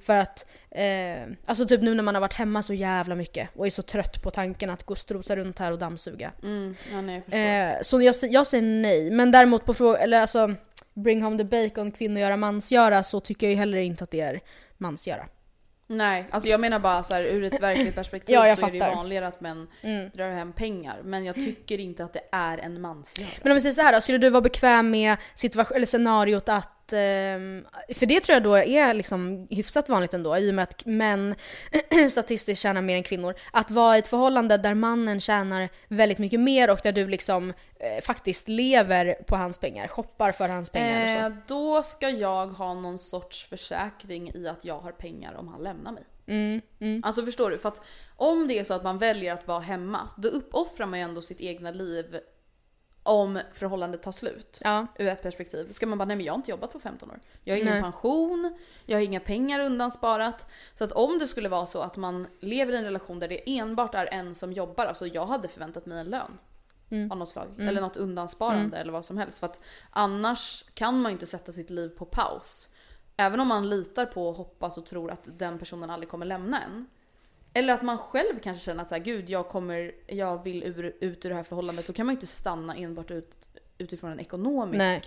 För att, eh, alltså typ nu när man har varit hemma så jävla mycket och är så trött på tanken att gå och strosa runt här och dammsuga. Mm, ja, nej, jag. Eh, så jag, jag säger nej. Men däremot på frågan, eller alltså bring home the bacon, kvinnogöra, mansgöra så tycker jag ju heller inte att det är mansgöra. Nej, alltså jag menar bara så här, ur ett verkligt perspektiv Ja, så är det fattar. vanligare att män Mm. drar hem pengar. Men jag tycker inte att det är en mansgöra. Men om vi säger så här då, skulle du vara bekväm med situation, eller scenariot att, ehm, för det tror jag då är liksom hyfsat vanligt ändå i och med att män statistiskt tjänar mer än kvinnor. Att vara i ett förhållande där mannen tjänar väldigt mycket mer och där du liksom eh, faktiskt lever på hans pengar, shoppar för hans pengar och Eh, så. då ska jag ha någon sorts försäkring i att jag har pengar om han lämnar mig. Mm, mm. Alltså förstår du? För att om det är så att man väljer att vara hemma, då uppoffrar man ju ändå sitt egna liv om förhållandet tar slut. Ja. Ur ett perspektiv. Ska man bara, nej men jag har inte jobbat på 15 år. Jag har ingen Nej. pension, jag har inga pengar undansparat. Så att om det skulle vara så att man lever i en relation där det enbart är en som jobbar, alltså jag hade förväntat mig en lön. Mm. Av något slag. Eller något undansparande eller vad som helst. För att annars kan man ju inte sätta sitt liv på paus. Även om man litar på hoppas och tror att den personen aldrig kommer lämna en. Eller att man själv kanske känner att så här, gud jag kommer, jag vill ur, ut ur det här förhållandet. Då kan man ju inte stanna enbart ut, utifrån en ekonomisk Nej.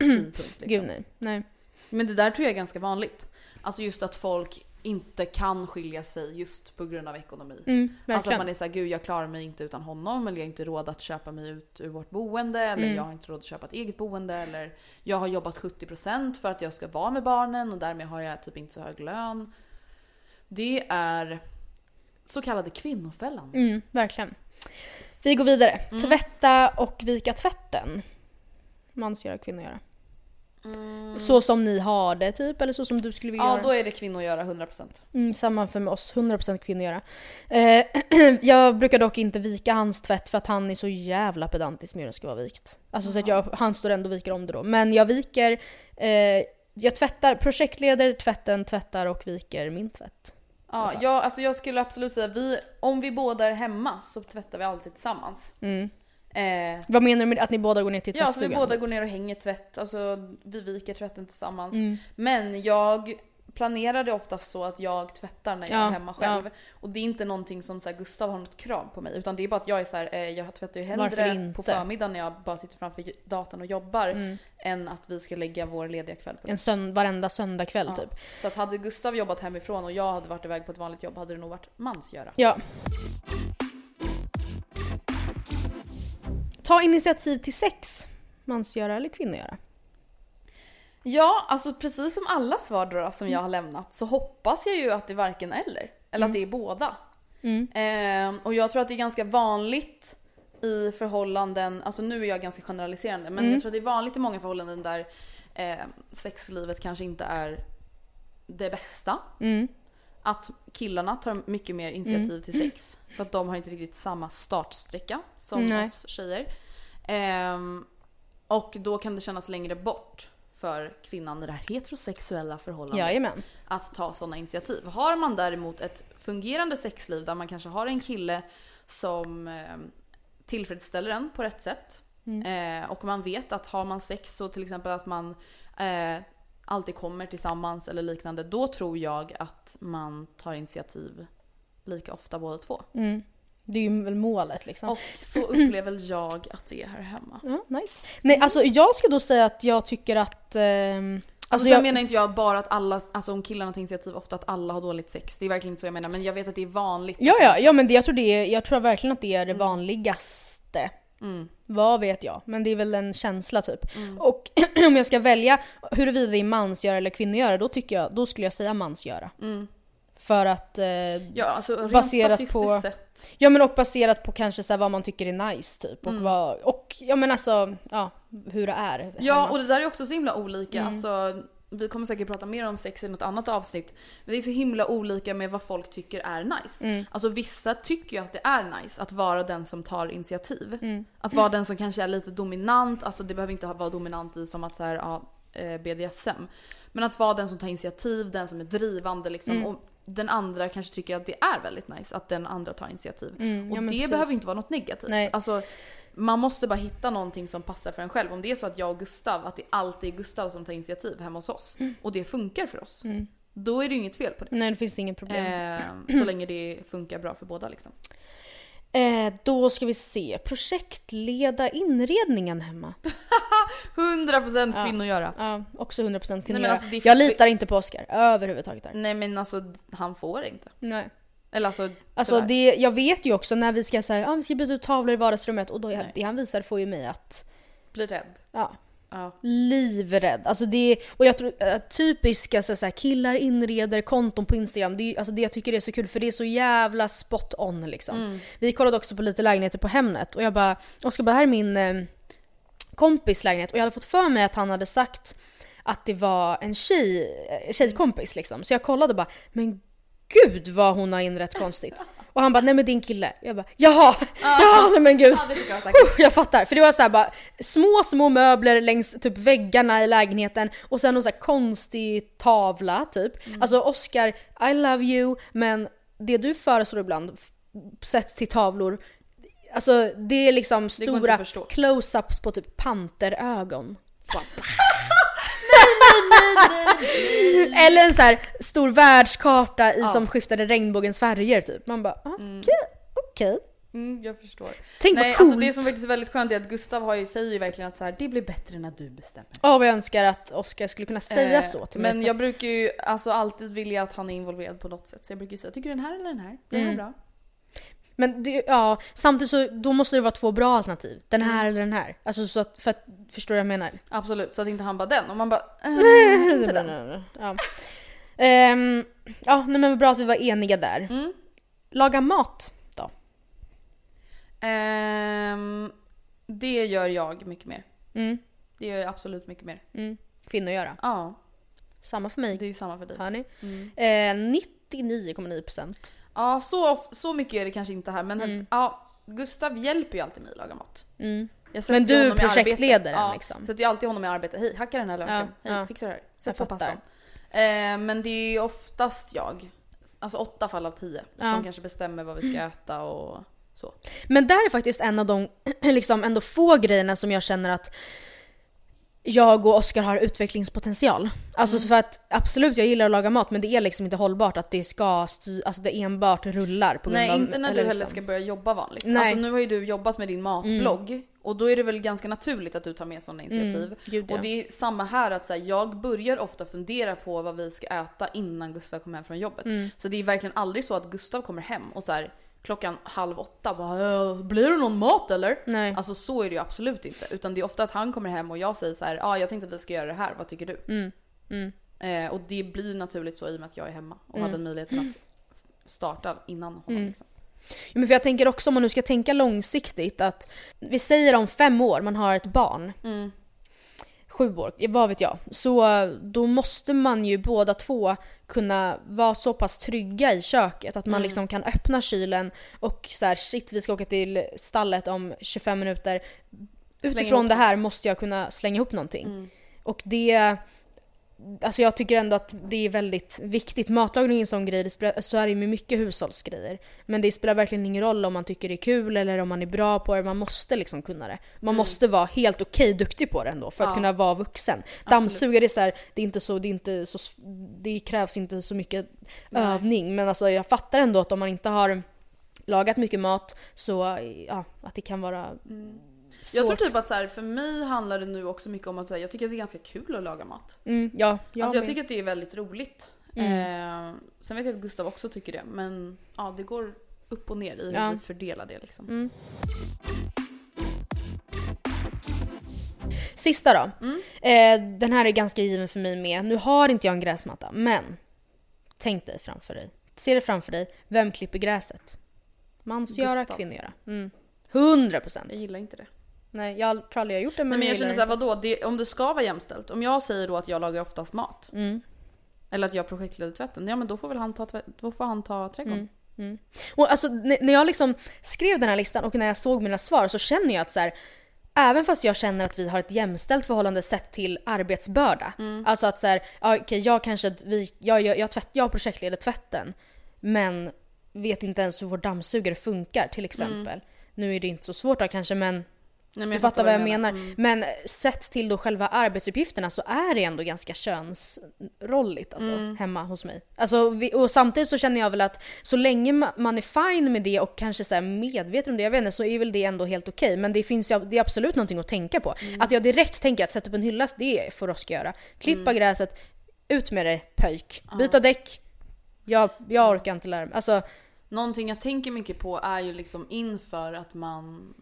synpunkt. Liksom. Gud nej. nej. Men det där tror jag är ganska vanligt. Alltså just att folk inte kan skilja sig just på grund av ekonomi. Mm, Alltså att man är såhär, gud jag klarar mig inte utan honom eller jag har inte råd att köpa mig ut ur vårt boende eller Mm. jag har inte råd att köpa ett eget boende eller jag har jobbat 70% för att jag ska vara med barnen och därmed har jag typ inte så hög lön. Det är så kallade kvinnofällan. Mm, verkligen. Vi går vidare. Mm. Tvätta och vika tvätten. Mansgöra, kvinnogöra. Mm. Så som ni har det typ, eller så som du skulle vilja Ja göra? då är det kvinnor göra 100%. Mm, samma för oss, 100% kvinnogöra. Eh, jag brukar dock inte vika hans tvätt för att han är så jävla pedantisk med hur det ska vara vikt. Alltså så att jag, han står ändå och viker om det då. Men jag viker, eh, jag tvättar, projektleder tvätten, tvättar och viker min tvätt. Ja, jag, alltså jag skulle absolut säga vi, om vi båda är hemma så tvättar vi alltid tillsammans. Mm. Eh, Vad menar du med att ni båda går ner till Ja, så vi tvättstugan? båda går ner och hänger tvätt. Alltså vi viker tvätten tillsammans. Mm. Men jag planerar det oftast så att jag tvättar när jag Ja, är hemma själv. ja. Och det är inte någonting som så här, Gustav har något krav på mig. Utan det är bara att jag är så här, eh, jag tvättar ju hellre på förmiddagen när jag bara sitter framför datorn och jobbar. Mm. Än att vi ska lägga vår lediga kväll på det. En sönd- varenda söndagkväll Ja. typ. Så att hade Gustav jobbat hemifrån och jag hade varit iväg på ett vanligt jobb hade det nog varit mansgöra. Ja. Ta initiativ till sex. Mansgöra eller kvinnogöra? Ja, alltså precis som alla svar då som jag har lämnat så hoppas jag ju att det är varken eller. Eller att det är båda. Mm. Ehm, och jag tror att det är ganska vanligt i förhållanden, alltså nu är jag ganska generaliserande, men Mm. jag tror att det är vanligt i många förhållanden där eh, sexlivet kanske inte är det bästa. Mm. Att killarna tar mycket mer initiativ till sex. För att de har inte riktigt samma startsträcka som Nej. oss tjejer. Ehm, och då kan det kännas längre bort för kvinnan i det här heterosexuella förhållandet Jajamän. att ta sådana initiativ. Har man däremot ett fungerande sexliv där man kanske har en kille som eh, tillfredsställer en på rätt sätt eh, och man vet att har man sex så till exempel att man eh, alltid kommer tillsammans eller liknande, då tror jag att man tar initiativ lika ofta båda två. Mm. Det är ju väl målet liksom. Och så upplever jag att det är här hemma. Ja, nice. Nej, alltså jag ska då säga att jag tycker att... ehm, Alltså, alltså jag, menar inte jag bara att alla, alltså om killarna tar initiativ ofta att alla har dåligt sex. Det är verkligen inte så jag menar men jag vet att det är vanligt. ja, ja, ja men det, jag, tror det är, jag tror verkligen att det är det vanligaste. Mm. Vad vet jag? Men det är väl en känsla typ. Och om jag ska välja huruvida det är mansgöra eller kvinnogöra, då tycker jag, då skulle jag säga mansgöra. Mm. För att... Eh, Ja alltså Baserat på- sett. Ja men och baserat på kanske så här vad man tycker är nice typ. Och, Mm. vad, och ja men alltså, ja hur det är. Ja hemma. och det där är också så himla olika. Mm. Alltså, vi kommer säkert prata mer om sex i något annat avsnitt. Men det är så himla olika med vad folk tycker är nice. Mm. Alltså vissa tycker ju att det är nice att vara den som tar initiativ. Mm. Att vara den som kanske är lite dominant. Alltså det behöver inte vara dominant i som att så här, ja, eh, BDSM. Men att vara den som tar initiativ, den som är drivande liksom. Mm. Och den andra kanske tycker att det är väldigt nice att den andra tar initiativ. Mm, Och ja, det precis. behöver inte vara något negativt. Nej. Alltså, man måste bara hitta någonting som passar för en själv. Om det är så att jag och Gustav, att det alltid är Gustav som tar initiativ hemma hos oss och det funkar för oss. Mm. Då är det ju inget fel på det. Nej det finns inget problem. Eh, så länge det funkar bra för båda liksom. Eh, då ska vi se. Projektleda inredningen hemma. 100% Ja. kvinnogöra. Ja, också 100% Nej, kvinnor. men alltså, jag litar inte på Oscar överhuvudtaget där. Nej men alltså han får inte. Nej. Eller alltså, Alltså tyvärr. det, jag vet ju också när vi ska säga ah, vi ska byta ut tavlor i vardagsrummet och då Nej. det han visar får ju mig att, blir rädd. ja, Ja. livrädd. Alltså det, och jag tror äh, typiska så, så här, killar inreder konton på Instagram, det, är- alltså det jag tycker är så kul för det är så jävla spot on liksom. Mm. Vi kollade också på lite lägenheter på Hemnet och jag bara, Oskar bara här är min eh, kompis lägenhet och jag hade fått för mig att han hade sagt att det var en tjej, eh, tjejkompis liksom. Så jag kollade och bara, men gud vad hon har inrett konstigt. Och han bara, nej men din kille. Jag bara, jaha, ja nej men gud. Fick jag. Uh, jag fattar, för det var så här bara små, små möbler längs typ väggarna i lägenheten och sen någon så här konstig tavla typ. Mm. Alltså Oscar, I love you, men det du föreslår ibland sätts till tavlor Alltså det är liksom stora close-ups på typ panterögon. Eller en så här stor världskarta i som skiftade regnbågens färger typ. Man bara, ah, okej, okej. Mm, jag förstår. Tänk Nej, vad coolt! alltså det som faktiskt är väldigt skönt är att Gustav har ju, säger ju verkligen att så här, det blir bättre när du bestämmer. Ja, vad jag önskar att Oscar skulle kunna säga Eh, så till mig. Men jag brukar ju alltså alltid vilja att han är involverad på något sätt. Så jag brukar ju säga, tycker du den här eller den här? Blir Mm. den bra? Men det, ja, samtidigt så då måste det vara två bra alternativ. Den Mm. här eller den här. Alltså så att, för att, förstår du vad jag menar? Absolut, så att inte han bara den. Och man bara, äh, inte den. Ja. Ehm, ja, nej men vad bra att vi var eniga där. Mm. Laga mat då? Ehm, det gör jag mycket mer. Mm, Det gör jag absolut mycket mer. mm. Kvinnor göra. Ja, Samma för mig. det är samma för dig. Hör ni? Mm. Eh, 99,9%. Ja, så, så mycket är det kanske inte här. Men Mm. ja, Gustav hjälper ju alltid mig att laga mat. Mm. Jag Men du arbete. den, ja, liksom. sätter ju alltid honom i arbete. Hej, hacka den här löken. Ja, Hej, ja. fixa det här. Jag Sätt på fattar. pastan. Eh, men det är ju oftast jag, alltså åtta fall av tio, Ja. Som kanske bestämmer vad vi ska äta och så. Men där är faktiskt en av de liksom ändå få grejerna som jag känner att jag och Oskar har utvecklingspotential. Alltså Mm. för att absolut, jag gillar att laga mat men det är liksom inte hållbart att det ska styr, alltså det enbart rullar på grund Nej, av... inte när du eller heller liksom- ska börja jobba vanligt. Nej. Mm. Alltså nu har ju du jobbat med din matblogg och då är det väl ganska naturligt att du tar med sådana initiativ. Mm, gud, ja. Och det är samma här att så här, jag börjar ofta fundera på vad vi ska äta innan Gustav kommer hem från jobbet. Mm. Så det är verkligen aldrig så att Gustav kommer hem och så här, klockan halv åtta bara "Äh, “Blir det någon mat eller?” Nej. Alltså så är det ju absolut inte. Utan det är ofta att han kommer hem och jag säger så här, “Ja, ah, jag tänkte att vi ska göra det här, vad tycker du?” Mm. Mm. eh, Och det blir naturligt så i och med att jag är hemma och Mm. hade möjligheten att starta innan honom. Mm. Liksom. Ja, men för jag tänker också om man nu ska tänka långsiktigt att vi säger om fem år, man har ett barn. Mm. Sju år, vad vet jag. Så då måste man ju båda två kunna vara så pass trygga i köket att man Mm. liksom kan öppna kylen och så här, shit vi ska åka till stallet om 25 minuter. Utifrån det här måste jag kunna slänga ihop någonting. Mm. Och det, alltså jag tycker ändå att det är väldigt viktigt. Matlagning är en sån grej, spelar, så är det med mycket hushållsgrejer. Men det spelar verkligen ingen roll om man tycker det är kul eller om man är bra på det, man måste liksom kunna det. Man måste vara helt okej duktig på det ändå för att Ja. kunna vara vuxen. Dammsuga det är så här, det är inte så, det är inte så, det krävs inte så mycket övning. Men alltså jag fattar ändå att om man inte har lagat mycket mat så, ja, att det kan vara svårt. Jag tror typ att så här, för mig handlar det nu också mycket om att så här, jag tycker att det är ganska kul att laga mat. Mm, ja, jag alltså jag tycker att det är väldigt roligt. Eh, sen vet jag att Gustav också tycker det men ja det går upp och ner i hur Ja. vi fördelar det liksom. Mm. Sista då. Mm. Eh, den här är ganska given för mig med. Nu har inte jag en gräsmatta, men tänk dig framför dig. Se det framför dig. Vem klipper gräset? Mansgöra, kvinnogöra. Mm. 100 procent. Jag gillar inte det. Nej, jag tror aldrig jag gjort det men, Nej, men jag känner såhär vadå, det, om det ska vara jämställt. Om jag säger då att jag lagar oftast mat. Mm. Eller att jag projektleder tvätten. Ja men då får väl han ta, då får han ta trädgården. Mm. Och alltså när jag liksom skrev den här listan och när jag såg mina svar så känner jag att så här, Även fast jag känner att vi har ett jämställt förhållande sett till arbetsbörda. Alltså att så här, okej jag kanske, vi, jag, jag, jag, tvätt, jag projektleder tvätten. Men vet inte ens hur vår dammsugare funkar till exempel. Nu är det inte så svårt då kanske men Nej, men du fattar vad jag menar. Mm. Men sett till då själva arbetsuppgifterna så är det ändå ganska könsrolligt alltså, Mm. hemma hos mig. Alltså, och samtidigt så känner jag väl att så länge ma- man är fine med det och kanske så medveten om det, jag vet inte, så är väl det ändå helt okej. Men det finns ju, det är absolut någonting att tänka på. Mm. Att jag direkt tänker att sätta upp en hylla, det får Oskar göra. Klippa Mm. gräset, ut med det, pöjk. Byta däck, jag, jag orkar inte lära mig. Alltså, Någonting jag tänker mycket på är ju liksom inför att man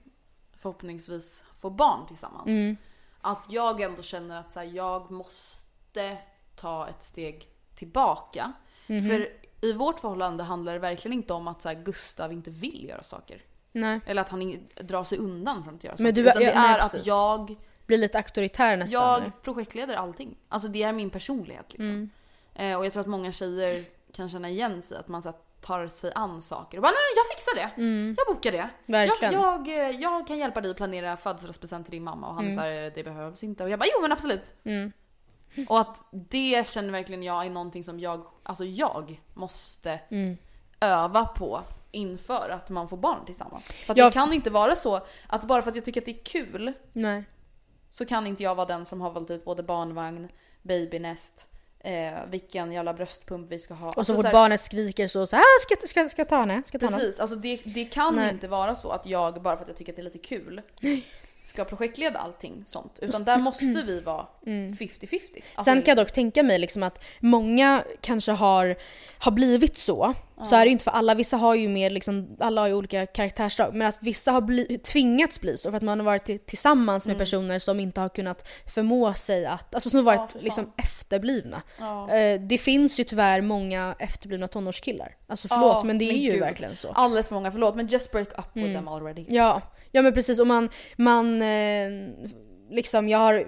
förhoppningsvis får barn tillsammans. Mm. Att jag ändå känner att så här, jag måste ta ett steg tillbaka. Mhm. För i vårt förhållande handlar det verkligen inte om att så här, Gustav inte vill göra saker. nej. Eller att han drar sig undan från att göra Men saker. du- Utan det ja, nej, är att precis. jag, Blir lite auktoritär nästan. jag projektleder allting. Alltså det är min personlighet liksom. Mm. Eh, och jag tror att många tjejer kan känna igen sig att man så här, tar sig an saker och bara nej men jag fixar det. Jag bokar det. Mm. Verkligen. Jag, jag, eh, jag kan hjälpa dig att planera födelsedagspresent till din mamma och han Mm. säger det behövs inte och jag bara jo men absolut. Och att det känner verkligen jag är någonting som jag, alltså jag måste Mm. öva på inför att man får barn tillsammans. För att Ja. det kan inte vara så att bara för att jag tycker att det är kul Nej. så kan inte jag vara den som har valt ut både barnvagn, babynest, eh, vilken jävla bröstpump vi ska ha. Och Alltså så fort här- barnet skriker så, så ah, ska, ska, ska jag ta henne? Ska? Precis, alltså det, det kan Nej. inte vara så att jag bara för att jag tycker att det är lite kul ska projektleda allting sånt. Utan där måste vi vara 50-50. Alltså, Sen kan jag dock tänka mig liksom att många kanske har, har blivit så. Så är det inte för alla, vissa har ju mer liksom, alla har ju olika karaktärsdrag. Men att vissa har bli, tvingats bli så för att man har varit till, tillsammans med personer som inte har kunnat förmå sig att, alltså som har varit fan. liksom efterblivna. Ja. Eh, det finns ju tyvärr många efterblivna tonårskillar. Alltså förlåt Ja, men det är men ju gud. verkligen så. Alldeles för många, förlåt men just break up Mm. with them already. Ja, ja men precis och man, man eh, liksom jag har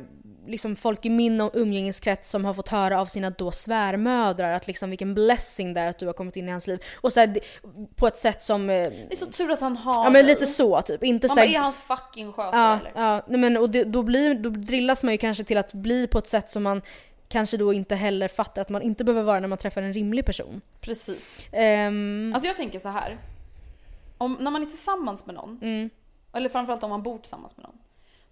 liksom folk i min umgängeskrets som har fått höra av sina då svärmödrar att liksom vilken blessing det är att du har kommit in i hans liv. Och så här, på ett sätt som, eh, Det är så tur att han har ja men lite så typ. Inte Man så bara, här, är hans fucking skötare Ja, eller? ja nej men och det, då, blir, då drillas man ju kanske till att bli på ett sätt som man kanske då inte heller fattar att man inte behöver vara när man träffar en rimlig person. Precis. Ehm, Alltså jag tänker så här. Om, när man är tillsammans med någon, Mm. Eller framförallt om man bor tillsammans med någon.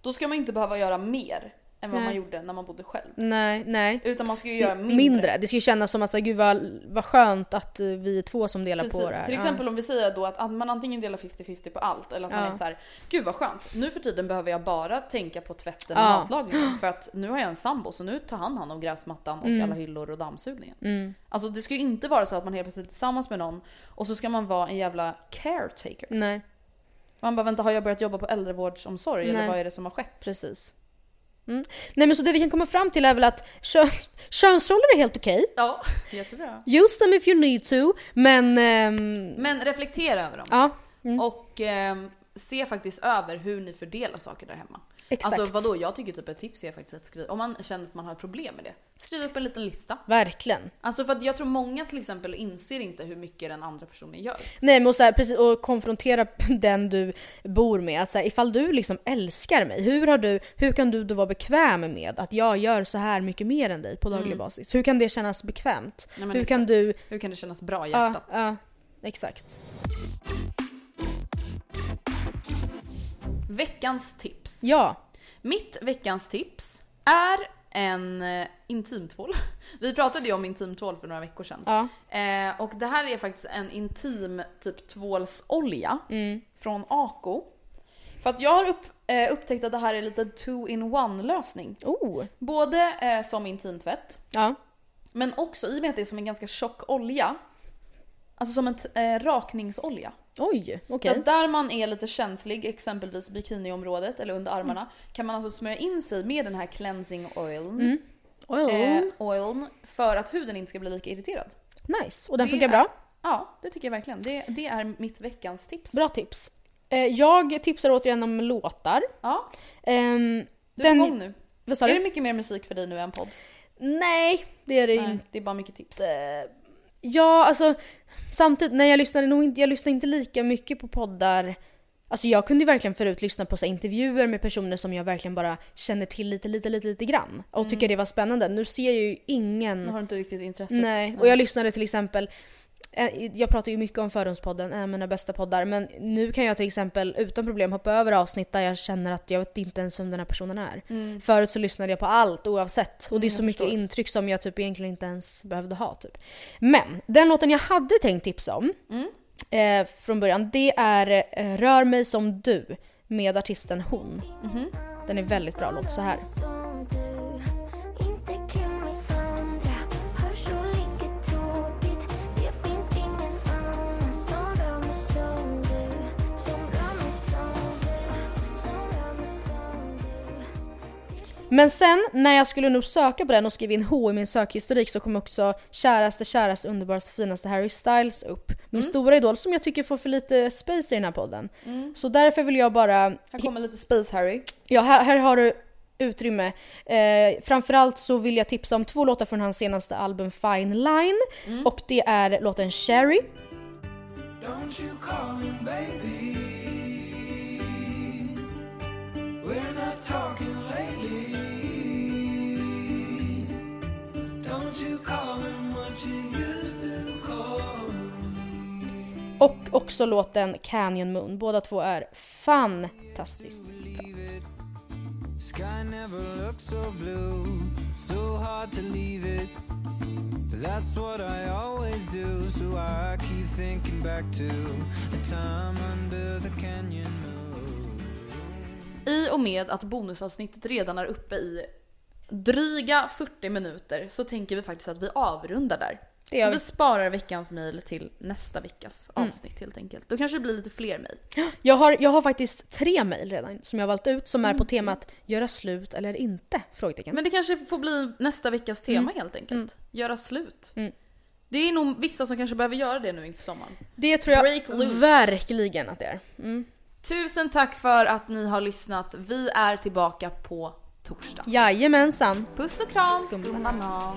Då ska man inte behöva göra mer än vad Nej. man gjorde när man bodde själv. nej, nej. Utan man ska ju göra mindre. mindre. Det ska ju kännas som att gud vad, vad skönt att eh, vi är två som delar på Precis. det här. Till Ja. exempel om vi säger då att man antingen delar 50-50 på allt eller att man Ja. är så här, gud vad skönt. Nu för tiden behöver jag bara tänka på tvätten och Ja. matlagningen för att nu har jag en sambo så nu tar han hand om gräsmattan och Mm. alla hyllor och dammsugningen. Alltså det ska ju inte vara så att man helt plötsligt är tillsammans med någon och så ska man vara en jävla caretaker. Nej, Man bara vänta har jag börjat jobba på äldrevårdsomsorg eller Nej. vad är det som har skett? precis. Mm. Nej men så det vi kan komma fram till är väl att kön, könsroller är helt okej. Ja, jättebra. Use them if you need to. Men... ehm, Men reflektera över dem. ja. Och ehm, se faktiskt över hur ni fördelar saker där hemma. Exakt. Alltså vadå, jag tycker typ ett tips är faktiskt att skriva, om man känner att man har problem med det, skriv upp en liten lista. Verkligen. Alltså för att jag tror många till exempel inser inte hur mycket den andra personen gör. Nej men och, så här, precis, och konfrontera den du bor med. Att så här, ifall du liksom älskar mig, hur, har du, hur kan du då vara bekväm med att jag gör så här mycket mer än dig på daglig basis? Hur kan det kännas bekvämt? Nej, hur kan exakt. du... Hur kan det kännas bra i Ja, hjärtat? ja, exakt. Veckans tips. Ja, Mitt veckans tips är en eh, intimtvål. Vi pratade ju om intimtvål för några veckor sedan. ja. Eh, och det här är faktiskt en intim typ tvålsolja från Ako. För att jag har upp, eh, upptäckt att det här är lite two-in-one lösning. Oh. Både eh, som intimtvätt, Ja. men också i och med att det är som en ganska tjock olja. Alltså som en eh, rakningsolja. Oj, okej. Så att där man är lite känslig, exempelvis bikiniområdet eller under armarna, kan man alltså smörja in sig med den här cleansing oiln. Oil. Eh, oiln för att huden inte ska bli lika irriterad. Nice. Och den Det funkar är- bra? Ja, det tycker jag verkligen. Det, det är mitt veckans tips. Bra tips. Eh, jag tipsar återigen om låtar. Ja, Ehm, du är igång nu. Vad sa Är du? det mycket mer musik för dig nu än podd? Nej, det är det Nej, inte. det är bara mycket tips. Ja, alltså samtidigt, nej jag lyssnade nog inte, jag lyssnade inte lika mycket på poddar. Alltså jag kunde ju verkligen förut lyssna på så intervjuer med personer som jag verkligen bara känner till lite, lite, lite, lite grann. Och tycker det var spännande. Nu ser jag ju ingen... Nu har du inte riktigt intresset. Nej, och jag lyssnade till exempel jag pratar ju mycket om Fördomspodden, en av mina bästa poddar, men nu kan jag till exempel utan problem hoppa över avsnitt där jag känner att jag vet inte ens vem den här personen är. Förut så lyssnade jag på allt oavsett och det är så mycket förstår. intryck som jag typ egentligen inte ens behövde ha. Typ. Men den låten jag hade tänkt tipsa om eh, från början, det är eh, Rör mig som du med artisten Hon. Den är väldigt bra låt så här. Men sen när jag skulle nog söka på den och skriva in H i min sökhistorik så kom också käraste, käraste, underbaraste, finaste Harry Styles upp. Min stora idol som jag tycker får för lite space i den här podden. Så därför vill jag bara... Här kommer lite Space Harry. Ja, här, här har du utrymme. Eh, framförallt så vill jag tipsa om två låtar från hans senaste album Fine Line. Och det är låten Cherry. Don't you call him baby. We're not talking Och också låten Canyon Moon. Båda två är fantastiskt bra. Sky never looks so blue, so hard to leave it. That's what I always do, so I keep thinking back to a time under the canyon. I och med att bonusavsnittet redan är uppe i dryga 40 minuter så tänker vi faktiskt att vi avrundar där. Det vi. Vi sparar veckans mail till nästa veckas avsnitt helt enkelt. Då kanske det blir lite fler mail. Jag har, jag har faktiskt tre mejl redan som jag har valt ut som är på temat göra slut eller inte? Frågetecken. Men det kanske får bli nästa veckas tema helt enkelt. Göra slut. Det är nog vissa som kanske behöver göra det nu inför sommaren. det tror jag break loose. verkligen att det är. Mm. Tusen tack för att ni har lyssnat. Vi är tillbaka på torsdag. Jajamensan. Puss och kram, Skum skumbanan.